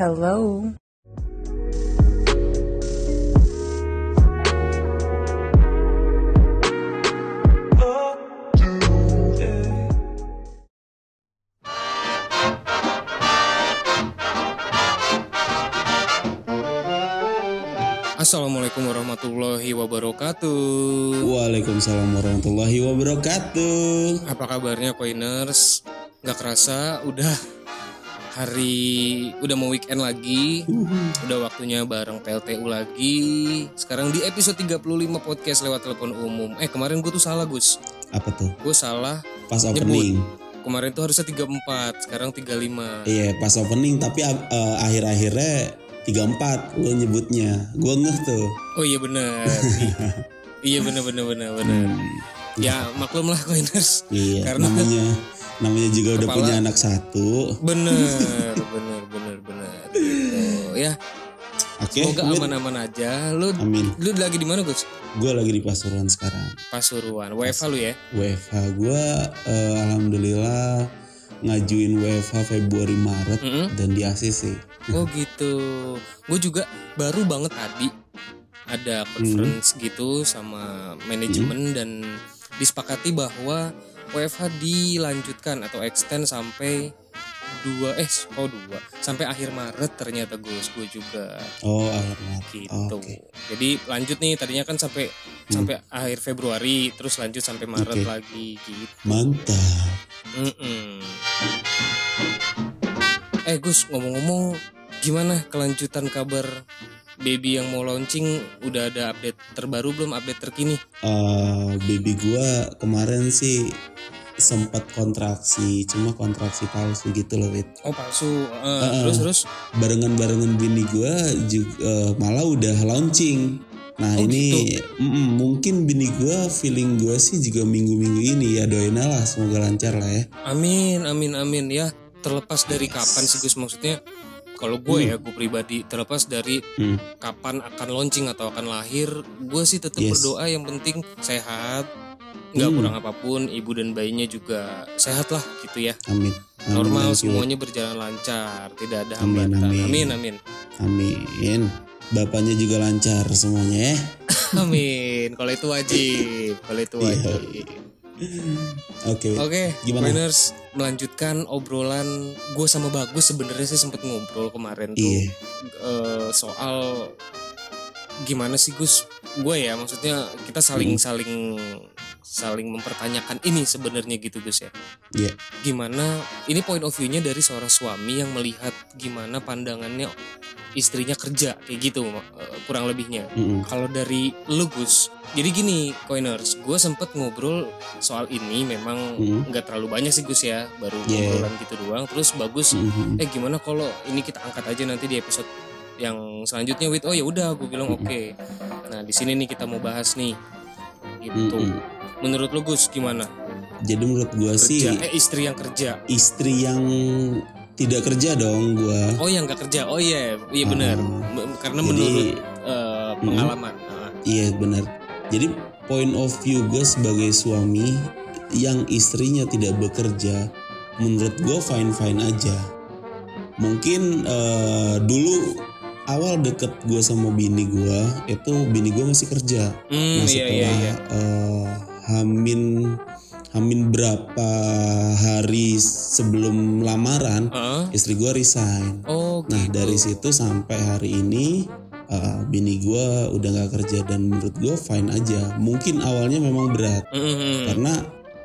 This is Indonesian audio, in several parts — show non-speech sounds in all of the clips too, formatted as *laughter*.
Hello. Assalamualaikum warahmatullahi wabarakatuh. Waalaikumsalam warahmatullahi wabarakatuh. Apa kabarnya Coiners? Gak kerasa udah hari udah mau weekend lagi. Udah waktunya bareng PLTU lagi. Sekarang di episode 35 podcast lewat telepon umum. Eh kemarin gue tuh salah Gus. Apa tuh? Gue salah. Pas Nyebut. opening. Kemarin tuh harusnya 34, sekarang 35. Iya, pas opening tapi eh, akhir-akhirnya 34 lo nyebutnya. Gua ngeh tuh. Oh iya bener. *laughs* iya bener bener bener bener. Ya maklum lah Coiners. Iya, Karena- namanya *laughs* namanya juga udah Kepala- punya anak satu. Bener, *laughs* bener, bener, bener. Gitu. Ya, Oke, semoga Wit. aman-aman aja. Lu, Amin. lu lagi di mana Gus? Gue lagi di Pasuruan sekarang. Pasuruan. WFH lu ya? WFH gue alhamdulillah ngajuin WFH Februari Maret Mm-mm. dan di ACC. Oh gitu. Gue juga baru banget tadi ada conference gitu sama manajemen dan disepakati bahwa WFH dilanjutkan atau extend sampai dua eh oh dua sampai akhir Maret ternyata Gus gue juga Oh, akhir Maret. gitu. Oke. Jadi lanjut nih tadinya kan sampai sampai akhir Februari terus lanjut sampai Maret Oke. lagi gitu. Mantap. Mm-mm. Eh Gus ngomong-ngomong gimana kelanjutan kabar baby yang mau launching udah ada update terbaru belum update terkini? eh baby gua kemarin sih sempat kontraksi cuma kontraksi palsu gitu loh Wit. Oh palsu. Eh, Terus terus? Barengan-barengan bini gua juga malah udah launching. Nah Oh, ini mm-mm, mungkin bini gua feeling gua sih juga minggu-minggu ini ya doain lah semoga lancar lah ya. Amin amin amin ya. Terlepas dari kapan sih Gus? Maksudnya kalau gue ya gue pribadi terlepas dari Hmm. kapan akan launching atau akan lahir gue sih tetap Yes. berdoa yang penting sehat nggak Hmm. kurang apa pun ibu dan bayinya juga sehat lah gitu ya amin amin normal Wit. semuanya berjalan lancar tidak ada Amin, hambatan amin. amin amin amin bapaknya juga lancar semuanya ya *laughs* amin kalau itu wajib kalau itu Iya. wajib oke Wit. oke Gimana? winners melanjutkan obrolan gue sama bagus sebenarnya sih sempet ngobrol kemarin tuh iya eh, soal gimana sih Gus gue ya maksudnya kita saling Hmm. saling saling mempertanyakan ini sebenarnya gitu Gus ya Iya. gimana ini point of view-nya dari seorang suami yang melihat gimana pandangannya istrinya kerja kayak gitu eh, kurang lebihnya Mm-mm. kalau dari lu Gus jadi gini coiners gue sempet ngobrol soal ini memang Mm. nggak terlalu banyak sih Gus ya baru Yeah. ngobrolan gitu doang terus bagus Mm-mm. eh gimana kalau ini kita angkat aja nanti di episode yang selanjutnya with oh ya udah aku bilang oke nah di sini nih kita mau bahas nih gitu Mm-mm. Menurut lu Gus gimana? Jadi menurut gua sih kerja eh istri yang kerja. istri yang tidak kerja dong gua. oh yang nggak kerja. Oh iya. Iya benar. M- karena Jadi- menurut eh, pengalaman. Ah, Iya benar. Jadi point of view gue sebagai suami yang istrinya tidak bekerja, menurut gue fine fine aja. Mungkin eh, dulu awal deket gue sama bini gue itu bini gue masih kerja. hmm, Nah iya setelah iya iya. eh, Hamin Hamin berapa hari sebelum lamaran Heeh. istri gue resign. oh Nah gitu dari situ sampai hari ini uh, bini gue udah nggak kerja dan menurut gue fine aja. Mungkin awalnya memang berat Mm-mm. karena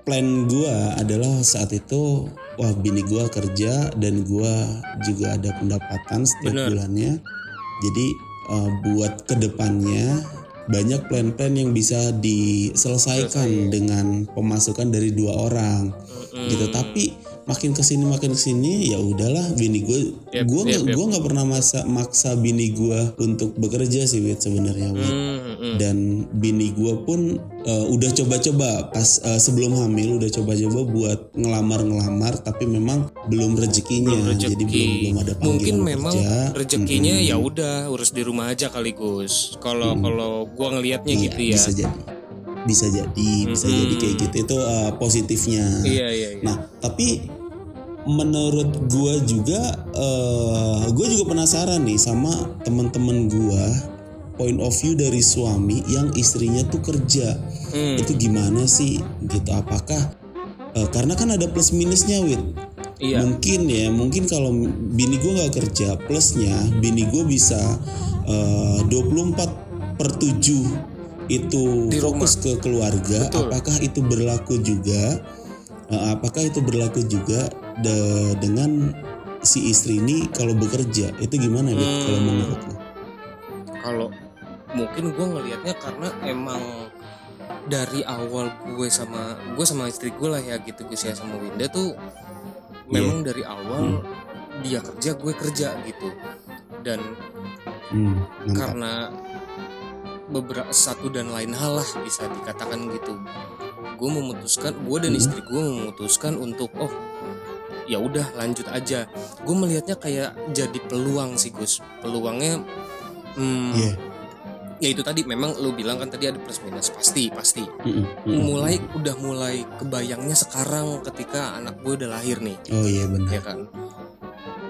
plan gue adalah saat itu wah bini gue kerja dan gue juga ada pendapatan setiap Bener. bulannya. Jadi uh, buat ke depannya banyak plan-plan yang bisa diselesaikan Selesai. dengan pemasukan dari dua orang Mm-mm. gitu tapi makin ke sini makin ke sini ya udahlah bini gue Yep, gue yep, yep. gue nggak pernah masa maksa bini gue untuk bekerja sih Wit sebenarnya. Hmm, mm-mm. dan bini gue pun eh, udah coba-coba pas eh, sebelum hamil udah coba-coba buat ngelamar-ngelamar tapi memang belum rezekinya Belum rezeki. jadi belum belum ada panggilan mungkin memang kerja. rezekinya Mm-mm. ya udah urus di rumah aja kali Gus kalau Mm. kalau gua ngelihatnya Iya, gitu ya bisa jadi bisa jadi bisa jadi kayak gitu. Itu eh, positifnya. Iya iya iya. Nah, tapi menurut gua juga eh gua juga penasaran nih sama teman-teman gua point of view dari suami yang istrinya tuh kerja. Hmm. itu gimana sih? Gitu apakah eh, karena kan ada plus minusnya wit Iya. mungkin ya mungkin kalau bini gue nggak kerja plusnya bini gue bisa eh, 24 per 7 itu Di fokus ke keluarga. Betul. apakah itu berlaku juga? Eh, apakah itu berlaku juga de- dengan si istri ini kalau bekerja? Itu gimana Hmm. kalau menurut lo? Kalau mungkin gue ngelihatnya karena emang dari awal gue sama gue sama istri gue lah ya gitu gue sama Winda tuh memang dari awal dia kerja gue kerja gitu. Dan hmm, mantap. karena beberapa satu dan lain hal lah bisa dikatakan gitu. Gue memutuskan gue dan Hmm. istri gue memutuskan untuk oh ya udah lanjut aja. Gue melihatnya kayak jadi peluang sih Gus. Peluangnya hmm, Iya. ya itu tadi memang lu bilang kan tadi ada plus minus. Pasti pasti. Mm-mm. mulai udah mulai kebayangnya sekarang ketika anak gue udah lahir nih. Oh iya benar. Ya kan?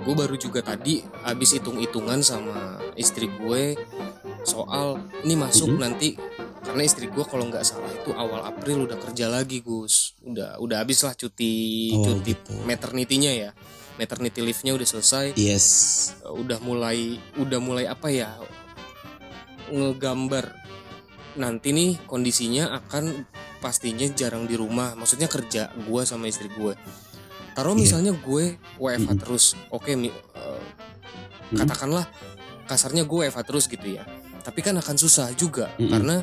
Gue baru juga tadi habis hitung-hitungan sama istri gue soal ini masuk Mhm. nanti karena istri gue kalau nggak salah itu awal April udah kerja lagi Gus udah udah habis lah cuti Oh, cuti gitu. maternity-nya ya maternity leave-nya udah selesai yes udah mulai udah mulai apa ya ngegambar nanti nih kondisinya akan pastinya jarang di rumah maksudnya kerja gue sama istri gue taruh Iya. misalnya gue WFH Mhm. terus oke mi- eh, Mhm. katakanlah kasarnya gue WFH terus gitu ya tapi kan akan susah juga Mhm. karena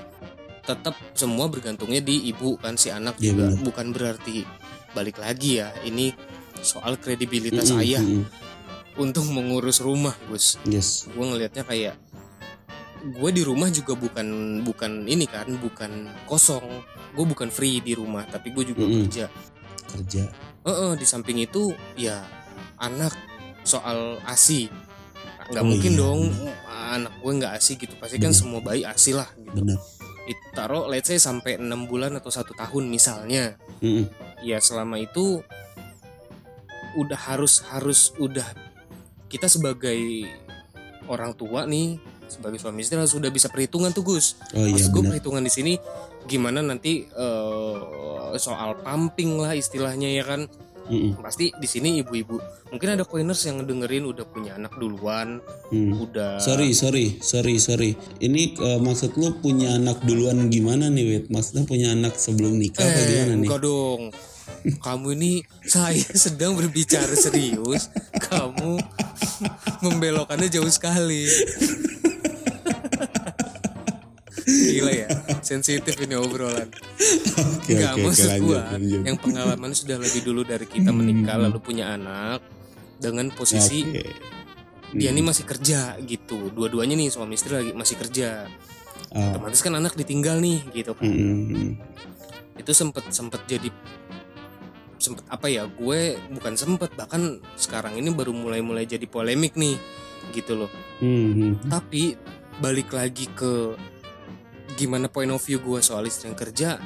tetap semua bergantungnya di ibu kan si anak Iya, juga. benar. bukan berarti balik lagi ya ini soal kredibilitas Mm-mm, ayah mm-mm. untuk mengurus rumah Gus. Yes. Gue ngelihatnya kayak gue di rumah juga bukan bukan ini kan bukan kosong. Gue bukan free di rumah tapi gue juga Mm-mm. kerja. Kerja. Heeh, di samping itu ya anak soal asi nggak Oh, mungkin iya, dong anak gue nggak asi gitu pasti kan Benar. semua bayi asi lah gitu benar It- taruh let's say sampai enam bulan atau satu tahun misalnya Mm-mm. ya selama itu udah harus harus udah kita sebagai orang tua nih sebagai suami istri harus udah bisa perhitungan tuh Gus. oh iya Maksud gue perhitungan di sini gimana nanti eh, soal pumping lah istilahnya ya kan. Mm-mm. Pasti di sini ibu-ibu mungkin ada coiners yang dengerin udah punya anak duluan, Hmm. udah Sorry, sorry, sorry, sorry. Ini eh, maksud lu punya anak duluan gimana nih, Wit? Maksudnya punya anak sebelum nikah apa eh gimana nih? enggak dong. Kamu ini saya *laughs* sedang berbicara serius, kamu *laughs* membelokkannya jauh sekali. Gila ya, *laughs* sensitif ini obrolan. Oke, Enggak, oke, oke, maksud lanjut, gua lanjut. yang pengalaman sudah lebih dulu dari kita menikah lalu punya anak dengan posisi Oke. dia Hmm. ini masih kerja gitu. Dua-duanya nih suami istri lagi masih kerja. Ah, Otomatis kan anak ditinggal nih gitu kan. mm-mm. Itu sempet sempet jadi sempet apa ya? Gue bukan sempet bahkan sekarang ini baru mulai-mulai jadi polemik nih gitu loh. Mhm. Tapi balik lagi ke gimana point of view gue soal istri yang kerja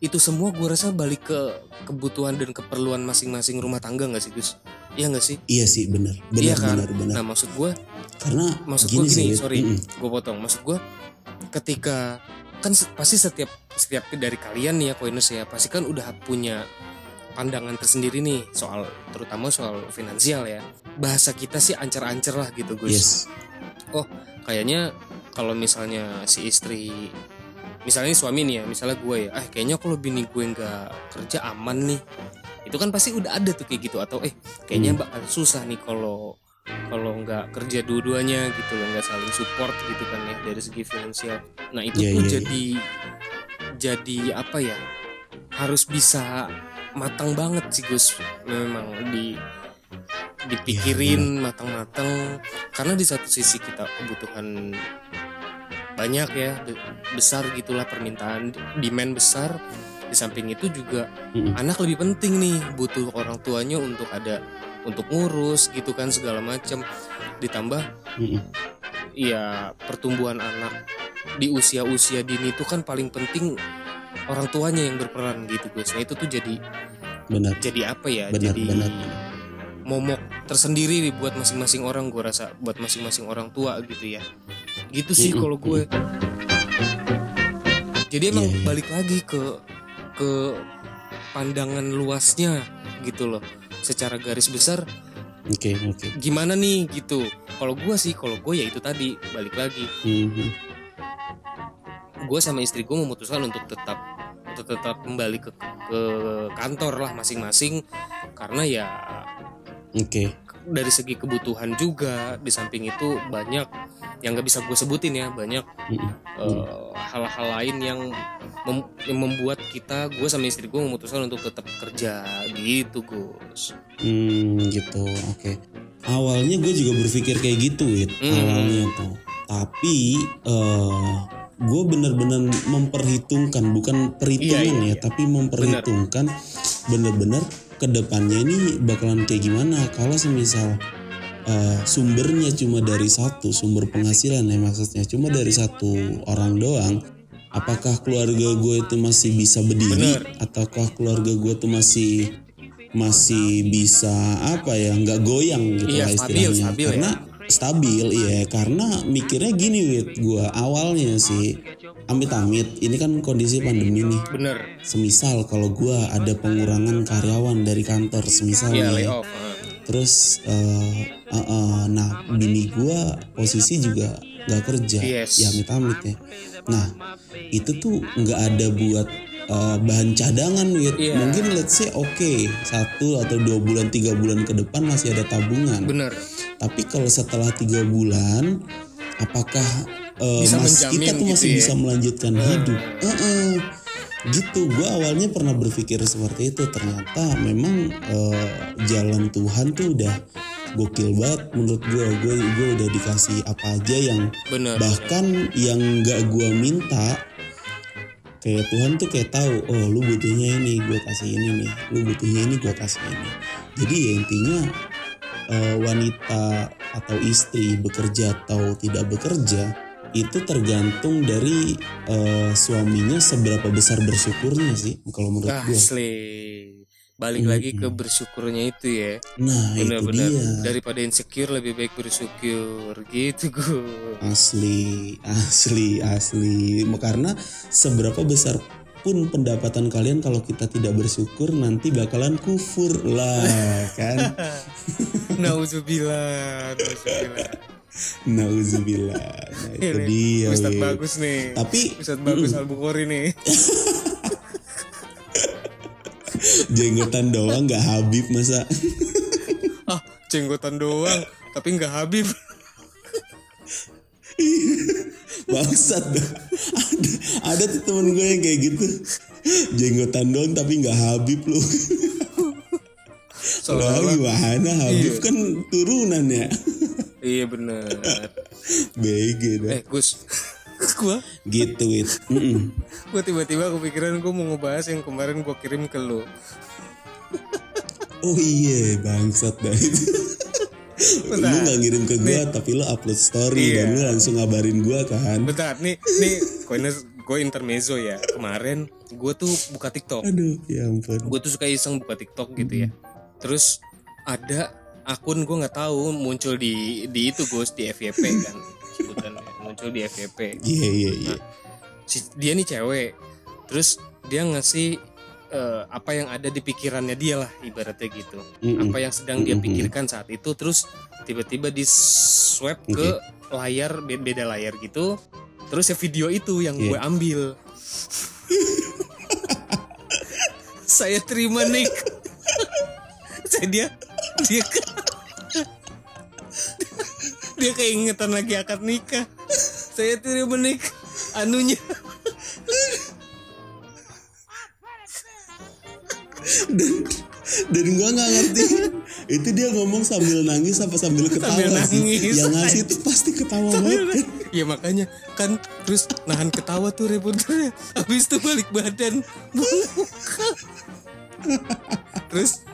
itu semua gue rasa balik ke kebutuhan dan keperluan masing-masing rumah tangga nggak sih Gus? Iya nggak sih? Iya sih, benar, benar, Iya kan? benar, benar. Nah maksud gue, Karena maksud gini, gue sih, gini, Wit. sorry, Mm-mm. gue potong. Maksud gue, ketika kan pasti setiap setiap dari kalian nih ya koiners ya, pasti kan udah punya pandangan tersendiri nih soal terutama soal finansial ya. Bahasa kita sih ancer-ancer lah gitu Gus. Yes. Kayaknya kalau misalnya si istri misalnya suami nih ya misalnya gue ya ah kayaknya kalau bini gue nggak kerja aman nih itu kan pasti udah ada tuh kayak gitu atau eh kayaknya Hmm. bakal susah nih kalau kalau nggak kerja dua-duanya gitu loh nggak saling support gitu kan ya dari segi finansial nah itu Iya, tuh iya, iya. jadi jadi apa ya harus bisa matang banget sih Gus memang di dipikirin matang-matang. Karena di satu sisi kita kebutuhan banyak ya be- besar gitulah permintaan demand besar. Di samping itu juga Mm-mm. anak lebih penting nih butuh orang tuanya untuk ada untuk ngurus gitu kan segala macam ditambah Mm-mm. ya pertumbuhan anak di usia-usia dini itu kan paling penting orang tuanya yang berperan gitu guys nah itu tuh jadi Benar, jadi apa ya? Benar, jadi benar. Momok tersendiri nih buat masing-masing orang gue rasa buat masing-masing orang tua gitu ya. Gitu sih kalau gue jadi emang Iya, iya. balik lagi ke ke pandangan luasnya gitu loh. Secara garis besar Oke oke. gimana nih gitu. Kalau gue sih kalau gue ya itu tadi balik lagi. Mhm. gue sama istri gue memutuskan untuk tetap untuk tetap kembali ke ke kantor lah masing-masing. Karena ya Oke. dari segi kebutuhan juga di samping itu banyak yang nggak bisa gue sebutin ya banyak Mhm. eh, hal-hal lain yang, mem- yang membuat kita gue sama istri gue memutuskan untuk tetap kerja gitu Gus Hmm gitu. Oke. Awalnya gue juga berpikir kayak gitu, Wit. Hmm. Awalnya tuh. Tapi eh gue bener-bener memperhitungkan, bukan perhitungan Iya, iya, ya, iya. tapi memperhitungkan bener-bener ke depannya ini bakalan kayak gimana kalau semisal eh, sumbernya cuma dari satu sumber penghasilan ya maksudnya cuma dari satu orang doang apakah keluarga gue itu masih bisa berdiri Bener. ataukah keluarga gue tuh masih masih bisa apa ya nggak goyang gitu Iya, lah stabil, istilahnya stabil ya. karena stabil iya karena mikirnya gini wit gue awalnya sih amit-amit ini kan kondisi pandemi nih. Bener. Semisal kalau gue ada pengurangan karyawan dari kantor semisal ya nih, layoff eh. terus eh, eh, eh, nah bini gue posisi juga nggak kerja. Yes. ya amit-amit ya. Nah itu tuh nggak ada buat eh, bahan cadangan wit. Iya. mungkin let's say oke satu atau dua bulan tiga bulan ke depan masih ada tabungan. Bener. Tapi kalau setelah tiga bulan, apakah eh, Bisa mas menjamin kita tuh gitu masih ya? bisa melanjutkan hidup? Heeh. gitu. Gue awalnya pernah berpikir seperti itu. Ternyata memang eh, jalan Tuhan tuh udah gokil banget menurut gue. Gue gue udah dikasih apa aja yang bener bahkan yang nggak gue minta kayak Tuhan tuh kayak tahu oh lu butuhnya ini gue kasih ini nih lu butuhnya ini gue kasih ini jadi ya intinya eh, wanita atau istri bekerja atau tidak bekerja itu tergantung dari eh, suaminya seberapa besar bersyukurnya sih kalau menurut gue asli. Balik lagi ke bersyukurnya itu ya. Nah itu bener-bener. dia. Daripada insecure lebih baik bersyukur. Gitu gue Asli, asli, asli. Karena seberapa besar pun pendapatan kalian kalau kita tidak bersyukur nanti bakalan kufur lah kan. *laughs* nauzubillah nauzubillah Nauzubillah. Nah, itu dia. Ustadz Wit. bagus nih Tapi Ustadz bagus Al Bukhari nih *laughs* jenggotan doang nggak Habib masa. *laughs* ah jenggotan doang tapi nggak Habib *laughs* Bangsat. Ada, ada tuh temen gue yang kayak gitu. Jenggotan doang tapi nggak Habib lu. Lah soalnya gimana Habib Iya. kan turunan ya. Iya bener BG dah. eh Gus *laughs* gua Gitu Wit. Mm-mm. gua tiba-tiba kepikiran gua mau ngebahas yang kemarin gua kirim ke lu Oh iya bangsat dah itu. *laughs* lu Bentar. gak ngirim ke gua tapi lu upload story Iya. dan lu langsung ngabarin gua kan. bentar nih nih gue intermezzo ya kemarin gue tuh buka TikTok Aduh ya ampun. gue tuh suka iseng buka TikTok gitu ya terus ada akun gue nggak tahu muncul di di itu Gus di FYP kan sebutannya muncul di FYP Iya iya iya. si dia nih cewek terus dia ngasih eh, apa yang ada di pikirannya dia lah ibaratnya gitu Mm-mm. apa yang sedang dia Mm-mm. pikirkan saat itu terus tiba-tiba di swipe ke layar be- beda layar gitu terus ya video itu yang Iya. gue ambil *laughs* saya terima Nick saya dia dia dia keingetan lagi akad nikah. Saya terima Nick anunya. Dan dan gua nggak ngerti. Itu dia ngomong sambil nangis apa sambil ketawa Sambil sih? Nangis. yang ngasih itu pasti ketawa banget. kan Ya makanya kan terus nahan ketawa tuh reporternya. Habis itu balik badan. Terus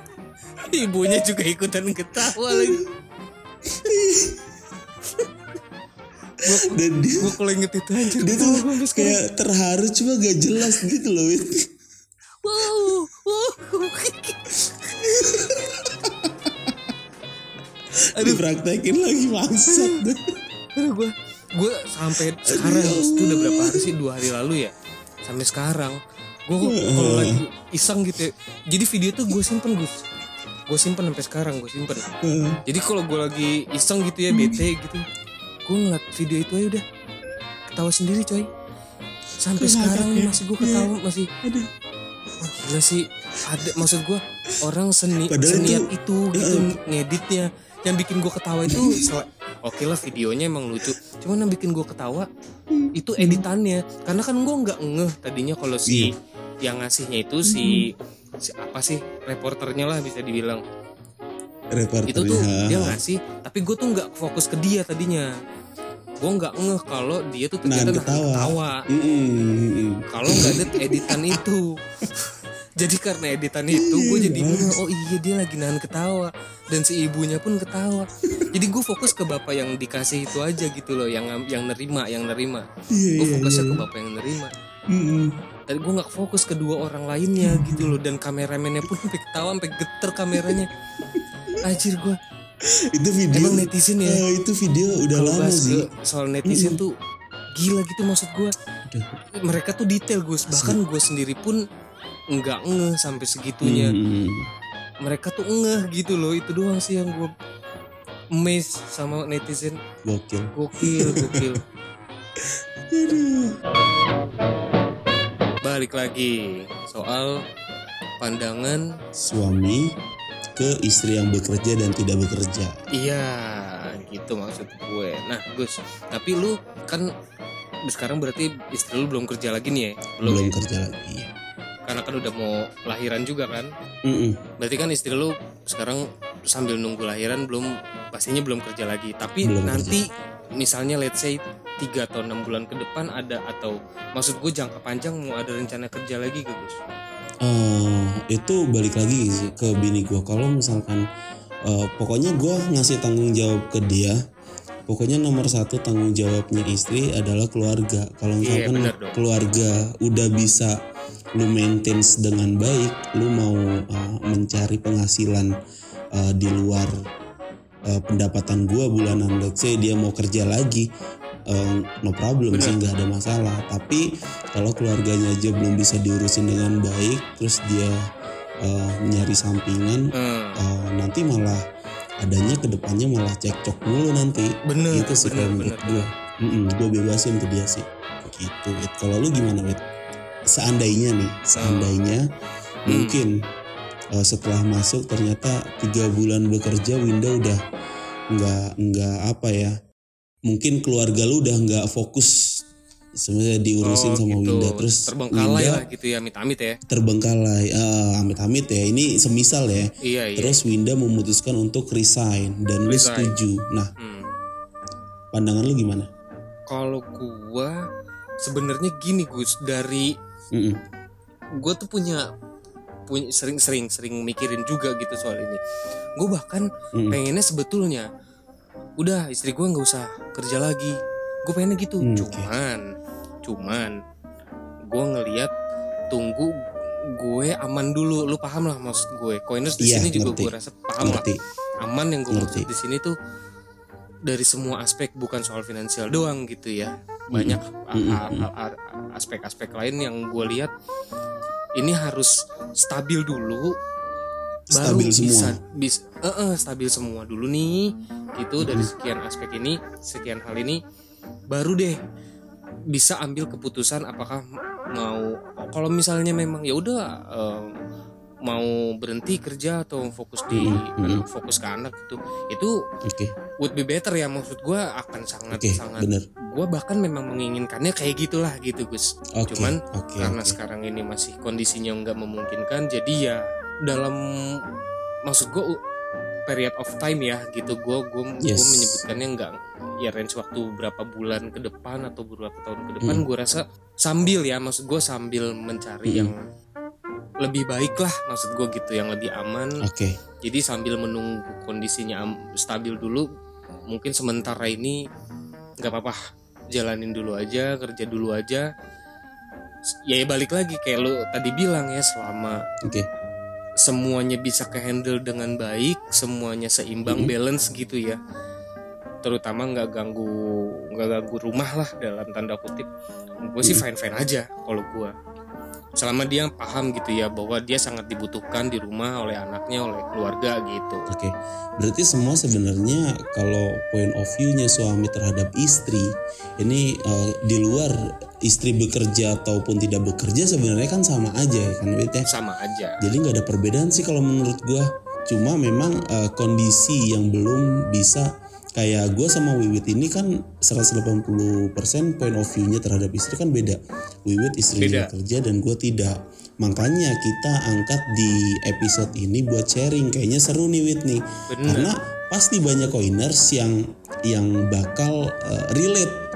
ibunya juga ikutan ketawa *laughs* lagi. dan dia Gue kalau inget itu anjir dia tuh kayak terharu cuma gak jelas gitu loh Wit. Wow, wow. *laughs* dipraktekin lagi bangsat. Aduh. Gue gue sampai sekarang itu udah berapa hari sih? Dua hari lalu ya? Sampai sekarang. Gue kalau lagi iseng gitu ya, jadi video tuh gue simpen gus gue simpen sampai sekarang gue simpen. Jadi kalau gue lagi iseng gitu ya bete gitu gue ngeliat video itu aja udah ketawa sendiri coy. Sampai sekarang nih masih gue ketawa masih. Wah, gila sih. Ada maksud gue orang seni Padahal seniat itu- itu, gitu ngeditnya. Yang bikin gue ketawa itu *laughs* oke lah videonya emang lucu. Cuman yang bikin gue ketawa itu editannya. Karena kan gue nggak ngeh tadinya kalau si yang ngasihnya itu si si apa sih? Reporternya lah bisa dibilang. Reporternya. Itu tuh dia ngasih tapi gue tuh nggak fokus ke dia tadinya. Gue nggak ngeh kalau dia tuh ternyata Nahan ketawa. kalau nggak ada editan itu. *laughs* Jadi karena editan itu gue jadi ngeh, oh iya dia lagi nahan ketawa. Dan si ibunya pun ketawa. Jadi gue fokus ke bapak yang dikasih itu aja gitu loh yang yang nerima yang nerima. Iya, gue iya, fokusnya iya. ke bapak yang nerima Mm-mm. dan gue nggak fokus ke dua orang lainnya gitu loh. Dan kameramennya pun sampai ketawa sampai geter kameranya. Anjir gue itu video emang netizen ya? Eh, itu video udah kalau lama sih. soal netizen tuh gila gitu maksud gue mereka tuh detail Gus. Bahkan gue sendiri pun nggak ngeh sampai segitunya. Mm-mm. mereka tuh ngeh gitu loh. Itu doang sih yang gue amazed sama netizen. Gokil. Gokil gokil *laughs* balik lagi. Soal pandangan suami ke istri yang bekerja dan tidak bekerja. Iya gitu maksud gue. Nah Gus tapi lu kan sekarang berarti istri lu belum kerja lagi nih ya? Belum ya? kerja lagi. Karena kan udah mau lahiran juga kan? Mm-mm. berarti kan istri lu sekarang sambil nunggu lahiran belum pastinya belum kerja lagi. Tapi Belum nanti misalnya let's say 3 atau enam bulan ke depan ada atau maksud gue jangka panjang mau ada rencana kerja lagi gak Gus? Eh, itu balik lagi ke bini gue kalau misalkan eh, pokoknya gue ngasih tanggung jawab ke dia pokoknya nomor satu tanggung jawabnya istri adalah keluarga kalau Iya, misalkan dong. keluarga udah bisa lu maintain dengan baik lu mau eh, mencari penghasilan eh, di luar eh, pendapatan gua bulanan let's say dia mau kerja lagi eh, no problem Benar. sih nggak ada masalah tapi kalau keluarganya aja belum bisa diurusin dengan baik terus dia eh, nyari sampingan Hmm, eh, nanti malah adanya ke depannya malah cekcok mulu nanti bener gitu sih bener menurut bener gue gue bebasin ke dia sih gitu Wit. kalau lu gimana Wit? seandainya nih seandainya Hmm. mungkin eh, setelah masuk ternyata tiga bulan bekerja Winda udah nggak nggak apa ya mungkin keluarga lu udah nggak fokus sebenarnya diurusin Oh, sama gitu. Winda terus terbengkalai Winda lah gitu ya amit-amit ya terbengkalai eh, amit-amit ya ini semisal ya iya iya terus Winda memutuskan untuk resign dan lu Resign. setuju nah Hmm. pandangan lu gimana kalau gua sebenarnya gini Gus dari Mm-mm. gue tuh punya punya sering-sering sering mikirin juga gitu soal ini gue bahkan Mm-mm. pengennya sebetulnya udah istri gue nggak usah kerja lagi. Gue pengennya gitu. Hmm, cuman cuman gue ngelihat tunggu gue aman dulu. Lu paham lah maksud gue. Coiners di Iya, sini juga gue rasa paham lah. Ngerti. Aman yang gue maksud di sini tuh dari semua aspek bukan soal finansial doang gitu ya. Banyak a- a- a- aspek-aspek lain yang gue lihat ini harus stabil dulu baru Stabil semua. bisa bisa eh, eh, stabil semua dulu nih gitu dari sekian aspek ini sekian hal ini baru deh bisa ambil keputusan apakah mau kalau misalnya memang ya udah eh, mau berhenti kerja atau fokus di Mhm, mhm. fokus ke anak gitu itu oke. would be better ya maksud gua akan sangat oke sangat bener. gua bahkan memang menginginkannya kayak gitulah gitu Gus. Oke Cuman oke karena oke. sekarang ini masih kondisinya nggak memungkinkan jadi ya dalam maksud gue period of time ya gitu gue gue Yes. menyebutkannya nggak ya range waktu berapa bulan ke depan atau beberapa tahun ke depan Hmm. gue rasa sambil ya maksud gue sambil mencari Hmm. yang lebih baik lah maksud gue gitu yang lebih aman oke jadi sambil menunggu kondisinya stabil dulu mungkin sementara ini nggak apa-apa jalanin dulu aja kerja dulu aja ya balik lagi kayak lu tadi bilang ya selama oke semuanya bisa kehandle dengan baik semuanya seimbang Mhm. balance gitu ya terutama nggak ganggu nggak ganggu rumah lah dalam tanda kutip gue sih Mhm. fine fine aja kalau gue selama dia paham gitu ya bahwa dia sangat dibutuhkan di rumah oleh anaknya oleh keluarga gitu Oke, berarti semua sebenarnya kalau point of view-nya suami terhadap istri ini eh, di luar istri bekerja ataupun tidak bekerja sebenarnya kan sama aja ya kan Wit, ya. sama aja Jadi nggak ada perbedaan sih kalau menurut gua. Cuma memang eh, kondisi yang belum bisa kayak gua sama Wiwit ini kan 180% point of view-nya terhadap istri kan beda. Wiwit istrinya Beda. kerja dan gua tidak. Makanya kita angkat di episode ini buat sharing. Kayaknya seru nih Wit nih. bener Karena pasti banyak coiners yang yang bakal eh, relate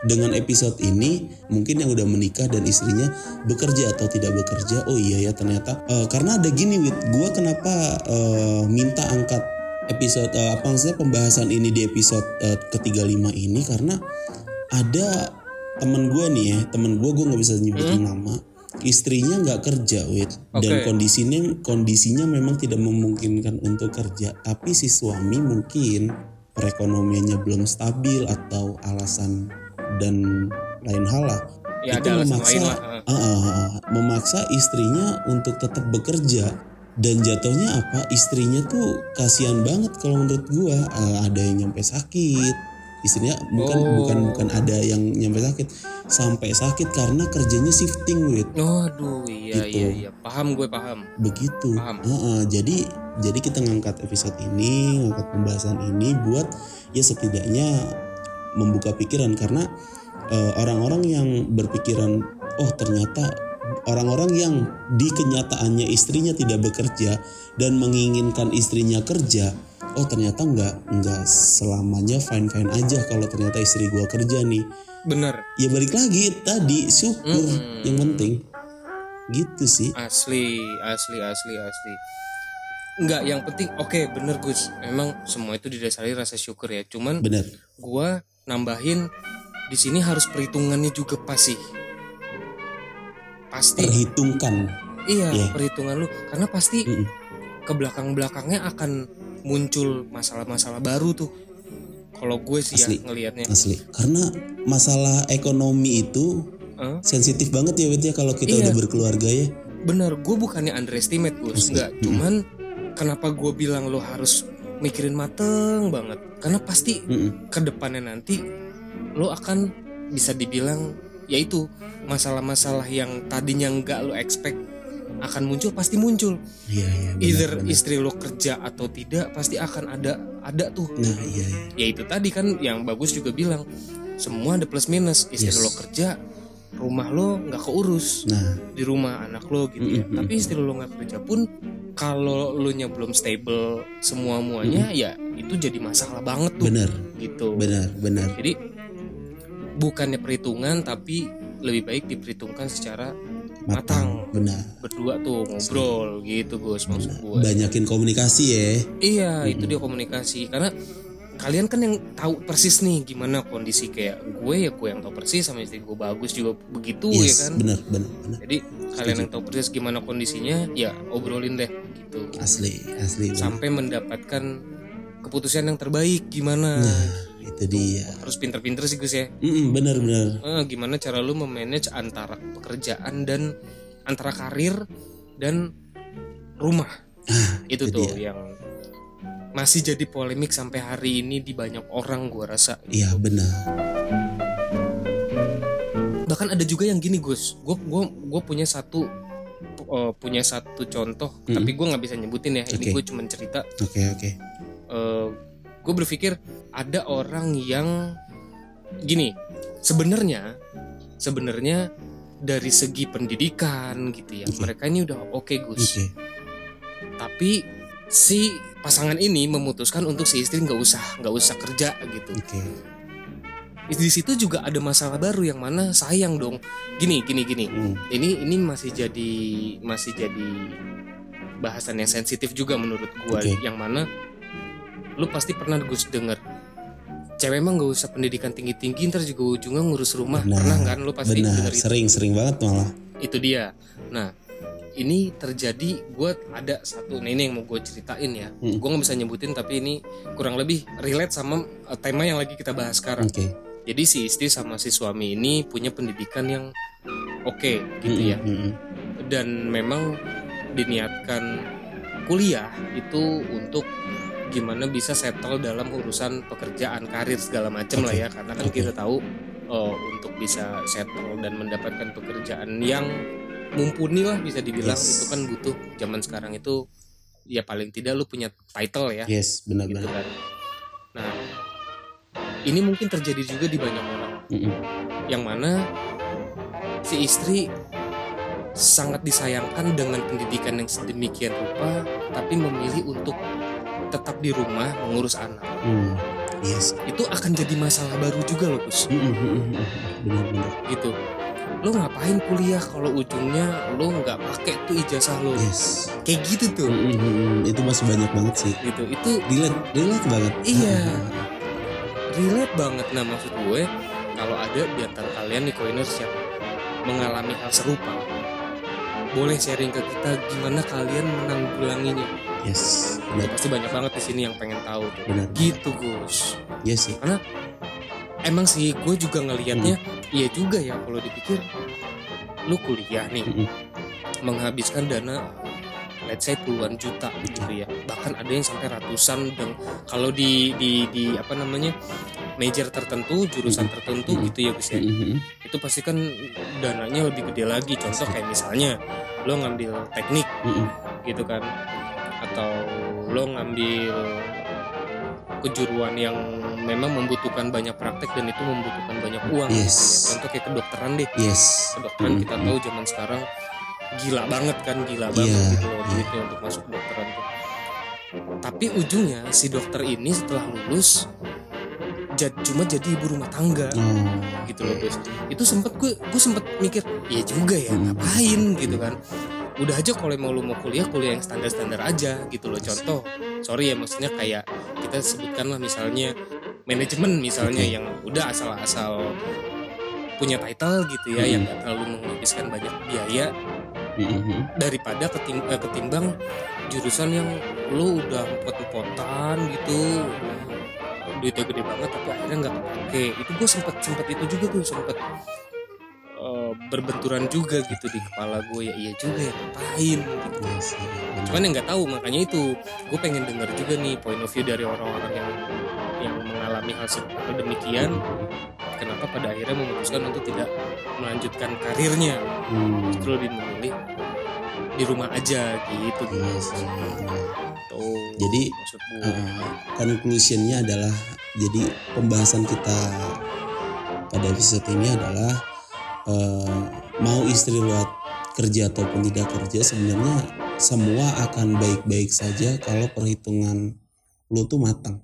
dengan episode ini mungkin yang udah menikah dan istrinya bekerja atau tidak bekerja oh iya ya ternyata Eh, karena ada gini wit gua kenapa eh, minta angkat episode eh, apa maksudnya pembahasan ini di episode eh, ke-35 ini karena ada temen gua nih ya temen gua gua nggak bisa nyebutin nama istrinya nggak kerja wit dan Oke. kondisinya kondisinya memang tidak memungkinkan untuk kerja tapi si suami mungkin perekonomiannya belum stabil atau alasan dan lain hal lah ya itu memaksa lain lah. Ah, ah, ah, memaksa istrinya untuk tetap bekerja dan jatuhnya apa istrinya tuh kasihan banget kalau menurut gua Ah, ada yang nyampe sakit istrinya bukan Oh. bukan bukan ada yang nyampe sakit sampai sakit karena kerjanya shifting wit Oh, aduh, iya Gitu. iya iya, paham gue paham. begitu Paham. Ah, ah, jadi jadi kita ngangkat episode ini ngangkat pembahasan ini buat ya setidaknya membuka pikiran karena eh, orang-orang yang berpikiran oh ternyata orang-orang yang di kenyataannya istrinya tidak bekerja dan menginginkan istrinya kerja oh ternyata nggak nggak selamanya fine fine aja kalau ternyata istri gua kerja nih Bener, ya balik lagi tadi syukur Mm-mm. yang penting gitu sih asli, asli, asli, asli. Enggak, yang penting, oke, bener Gus. Memang semua itu didasari rasa syukur ya. Cuman benar gua nambahin di sini harus perhitungannya juga pasti. Pasti, perhitungkan iya iya. perhitungan lu, karena pasti Mm-mm. ke belakang-belakangnya akan muncul masalah-masalah baru tuh. Kalau gue sih Asli. ya ngelihatnya. asli karena masalah ekonomi itu Eh? sensitif banget ya Wit ya kalau kita Iya. udah berkeluarga ya bener gue bukannya underestimate Asli. enggak Mm-mm. cuman kenapa gue bilang lo harus mikirin mateng banget karena pasti Mm-mm. ke depannya nanti lo akan bisa dibilang yaitu masalah-masalah yang tadinya nggak lo expect akan muncul pasti muncul iya iya benar, either benar. istri lo kerja atau tidak pasti akan ada ada tuh nah iya iya ya itu tadi kan yang bagus juga bilang semua ada plus minus istri Yes. lo kerja rumah lo nggak keurus nah di rumah anak lo gitu ya. Mm-mm. Tapi istri lo nggak kerja pun kalau lo nya belum stable semua muanya ya itu jadi masalah banget tuh benar gitu. benar benar Jadi bukannya perhitungan tapi lebih baik diperhitungkan secara matang. benar Berdua tuh ngobrol gitu Gus maksud gue. banyakin komunikasi ya Iya, itu dia komunikasi karena kalian kan yang tahu persis nih gimana kondisi kayak gue ya gue yang tahu persis sama istri gue bagus juga begitu ya yes kan. benar benar benar Jadi kalian yang tahu persis gimana kondisinya, ya obrolin deh gitu. asli asli. Sampai mendapatkan keputusan yang terbaik gimana. nah itu dia Harus pinter-pinter sih Gus ya. Mm-mm, benar benar Eh, gimana cara lu memanage antara pekerjaan dan antara karir dan rumah. itu, itu tuh yang masih jadi polemik sampai hari ini di banyak orang gua rasa. iya benar bahkan ada juga yang gini Gus gue gua gua punya satu eh, punya satu contoh Mm-mm. tapi gue nggak bisa nyebutin ya ini Oke. gue cuma cerita oke oke gue berpikir ada orang yang gini sebenarnya sebenarnya dari segi pendidikan gitu ya Oke. mereka ini udah oke Gus. Oke. Tapi si pasangan ini memutuskan untuk si istri nggak usah nggak usah kerja gitu. Oke. Di situ juga ada masalah baru yang mana sayang dong. Gini gini gini. Mm, ini ini masih jadi masih jadi bahasan yang sensitif juga menurut gua Oke. yang mana lu pasti pernah Gus denger. Cewek emang gak usah pendidikan tinggi tinggi ntar juga ujungnya ngurus rumah. Benar, pernah kan lu pasti benar. denger itu? Sering sering banget malah. Itu dia. Nah ini terjadi gue ada satu nah ini yang mau gue ceritain ya. Hmm. gue nggak bisa nyebutin tapi ini kurang lebih relate sama eh, tema yang lagi kita bahas sekarang. Oke. jadi si istri sama si suami ini punya pendidikan yang oke gitu ya. Mm, mm, mm. dan memang diniatkan kuliah itu untuk gimana bisa settle dalam urusan pekerjaan karir segala macam lah ya karena kan kita tahu oh, untuk bisa settle dan mendapatkan pekerjaan yang mumpuni lah bisa dibilang Yes. itu kan butuh zaman sekarang itu ya paling tidak lu punya title ya Yes, gitu benar-benar. kan nah ini mungkin terjadi juga di banyak orang Mm, mm. yang mana si istri sangat disayangkan dengan pendidikan yang sedemikian rupa tapi memilih untuk tetap di rumah mengurus anak Mm, Yes. itu akan jadi masalah baru juga loh Gus Mm, mm, mm, mm. Benar-benar. gitu lo ngapain kuliah kalau ujungnya lo nggak pakai tuh ijazah lo Yes. kayak gitu tuh Mm, mm, mm, mm. Itu masih banyak banget sih. gitu itu Relate, relate banget. Iya. relate banget nah maksud gue kalau ada di antara kalian nih koiners yang mengalami hal serupa boleh sharing ke kita gimana kalian menanggulanginya Yes. Benar. pasti banyak banget di sini yang pengen tahu tuh. Benar. gitu Gus Yes sih. emang sih gue juga ngelihatnya iya juga ya kalau dipikir lu kuliah nih Mm, mm. menghabiskan dana let's say puluhan juta gitu ya bahkan ada yang sampai ratusan dan kalau di di di apa namanya major tertentu jurusan tertentu gitu ya Gus ya itu pasti kan dananya lebih gede lagi contoh kayak misalnya lo ngambil teknik gitu kan atau lo ngambil kejuruan yang memang membutuhkan banyak praktek dan itu membutuhkan banyak uang Yes. contoh kayak kedokteran deh Yes. kedokteran Mm, kita mm. tahu zaman sekarang gila banget kan gila banget Iya, gitu loh iya. duitnya untuk masuk kedokteran tuh tapi ujungnya si dokter ini setelah lulus jad- cuma jadi ibu rumah tangga Oh. gitu loh Gus itu sempet gue gue sempet mikir iya juga ya ngapain gitu kan udah aja kalau mau lu mau kuliah kuliah yang standar standar aja gitu loh contoh sorry ya maksudnya kayak kita sebutkan lah misalnya manajemen misalnya Oke. yang udah asal-asal punya title gitu ya Hmm. yang gak terlalu menghabiskan banyak biaya Mm, mm, mm. daripada ketim- eh, ketimbang jurusan yang lu udah empot-empotan gitu duitnya gede banget tapi akhirnya nggak kepake itu gue sempet sempet itu juga gue sempet eh, berbenturan juga gitu di kepala gue ya iya juga ya ngapain gitu. Iya, benar. cuman yang nggak tahu makanya itu gue pengen dengar juga nih point of view dari orang-orang yang yang mengalami hal seperti demikian kenapa pada akhirnya memutuskan untuk tidak melanjutkan karirnya Hmm. justru lebih memilih di rumah aja gitu Yes, gitu. benar. Tuh, Jadi, Uh, conclusionnya adalah jadi pembahasan kita pada episode ini adalah uh, mau istri lewat kerja ataupun tidak kerja sebenarnya semua akan baik-baik saja kalau perhitungan lu tuh matang.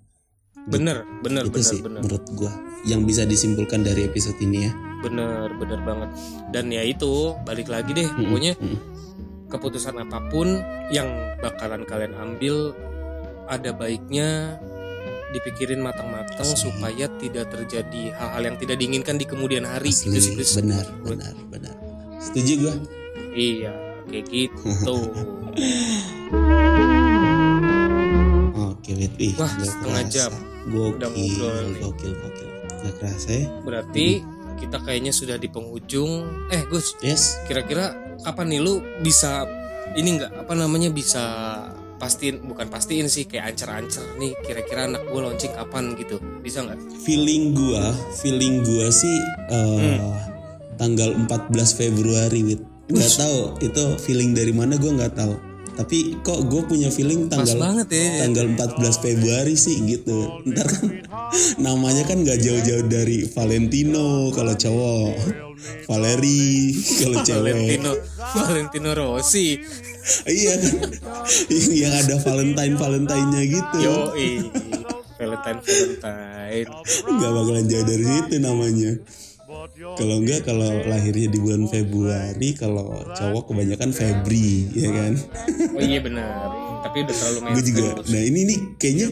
bener bener itu bener sih bener menurut gua yang bisa disimpulkan dari episode ini ya. bener bener banget dan ya itu balik lagi deh Mm-mm, pokoknya mm-mm. keputusan apa pun yang bakalan kalian ambil ada baiknya dipikirin matang-matang supaya tidak terjadi hal-hal yang tidak diinginkan di kemudian hari Asli, gitu sih benar, Gue- benar, benar. Setuju gua. iya kayak gitu *laughs* Oke, wait, wih, Wah, setengah kerasa. jam. Gokil, Udah ngobrol nih. gokil, gokil. Gak kerasa ya? berarti kita kayaknya sudah di penghujung eh Gus Yes. kira-kira kapan nih lu bisa ini nggak apa namanya bisa pastiin bukan pastiin sih kayak ancer-ancer nih kira-kira anak gue launching kapan gitu bisa nggak Feeling gua, feeling gua sih eh, Hmm. tanggal 14 Februari, wit. Gak Ush. tahu itu feeling dari mana gua nggak tahu. Tapi kok gue punya feeling pas tanggal banget ya tanggal 14 Februari sih gitu. Ntar kan *laughs* namanya kan gak jauh-jauh dari Valentino kalau cowok, Valeri *laughs* kalau cewek. Valentino Valentino Rossi iya kan, yang ada Valentine Valentine-nya gitu. yo Valentine Valentine Gak bakalan jauh dari situ namanya. Kalau enggak kalau lahirnya di bulan Februari, kalau cowok kebanyakan Febri, ya kan? Oh iya benar. Tapi udah terlalu Gue juga. Nah ini nih kayaknya,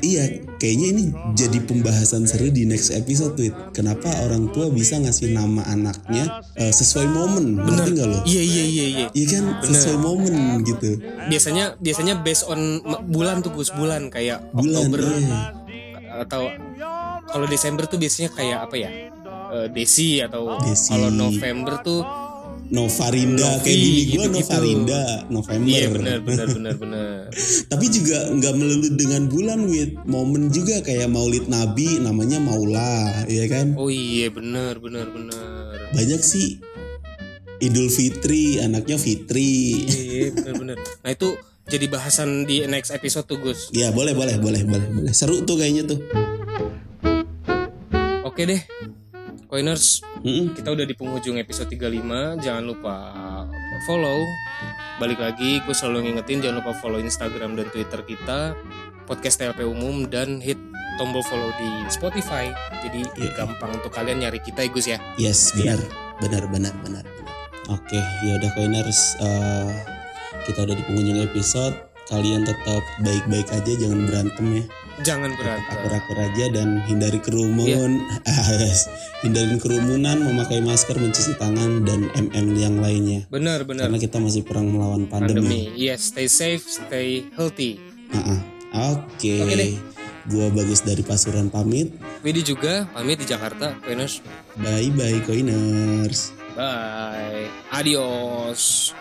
iya kayaknya ini jadi pembahasan seru di next episode tuh. Kenapa orang tua bisa ngasih nama anaknya eh, sesuai momen, ngerti nggak lo? Iya iya iya iya. Iya kan sesuai momen gitu. Biasanya biasanya based on bulan tuh Gus bulan kayak Bulan, Oktober iya. atau kalau Desember tuh biasanya kayak apa ya? Eh, Desi atau Desi. kalau November tuh Novarinda Novi, kayak gini gue gitu-gitu. Novarinda November. iya benar benar benar benar. *laughs* Tapi juga nggak melulu dengan bulan with momen juga kayak Maulid Nabi namanya Maula, ya kan? Oh iya benar benar benar. Banyak sih Idul Fitri anaknya Fitri. Iya benar benar. Nah itu jadi bahasan di next episode tuh Gus. Ya boleh boleh boleh boleh boleh. Seru tuh kayaknya tuh. Oke deh. Coiners, Mm-mm. kita udah di penghujung episode 35. Jangan lupa follow. Balik lagi, gue selalu ngingetin jangan lupa follow Instagram dan Twitter kita, podcast TLP Umum dan hit tombol follow di Spotify. Jadi Iya. gampang untuk kalian nyari kita ya Gus ya. Yes benar benar benar benar. Oke ya udah coiners eh, kita udah di penghujung episode. Kalian tetap baik-baik aja jangan berantem ya. Jangan berantem. akur-akur aja dan hindari kerumun *laughs* hindari kerumunan memakai masker mencuci tangan dan mm yang lainnya Benar benar. karena kita masih perang melawan pandemi, Pandemi. Yes, stay safe, stay healthy. Ah. oke Oke deh. gua bagus dari pasuran pamit Widi juga pamit di Jakarta, Coiners. bye bye coiners Bye. Adios.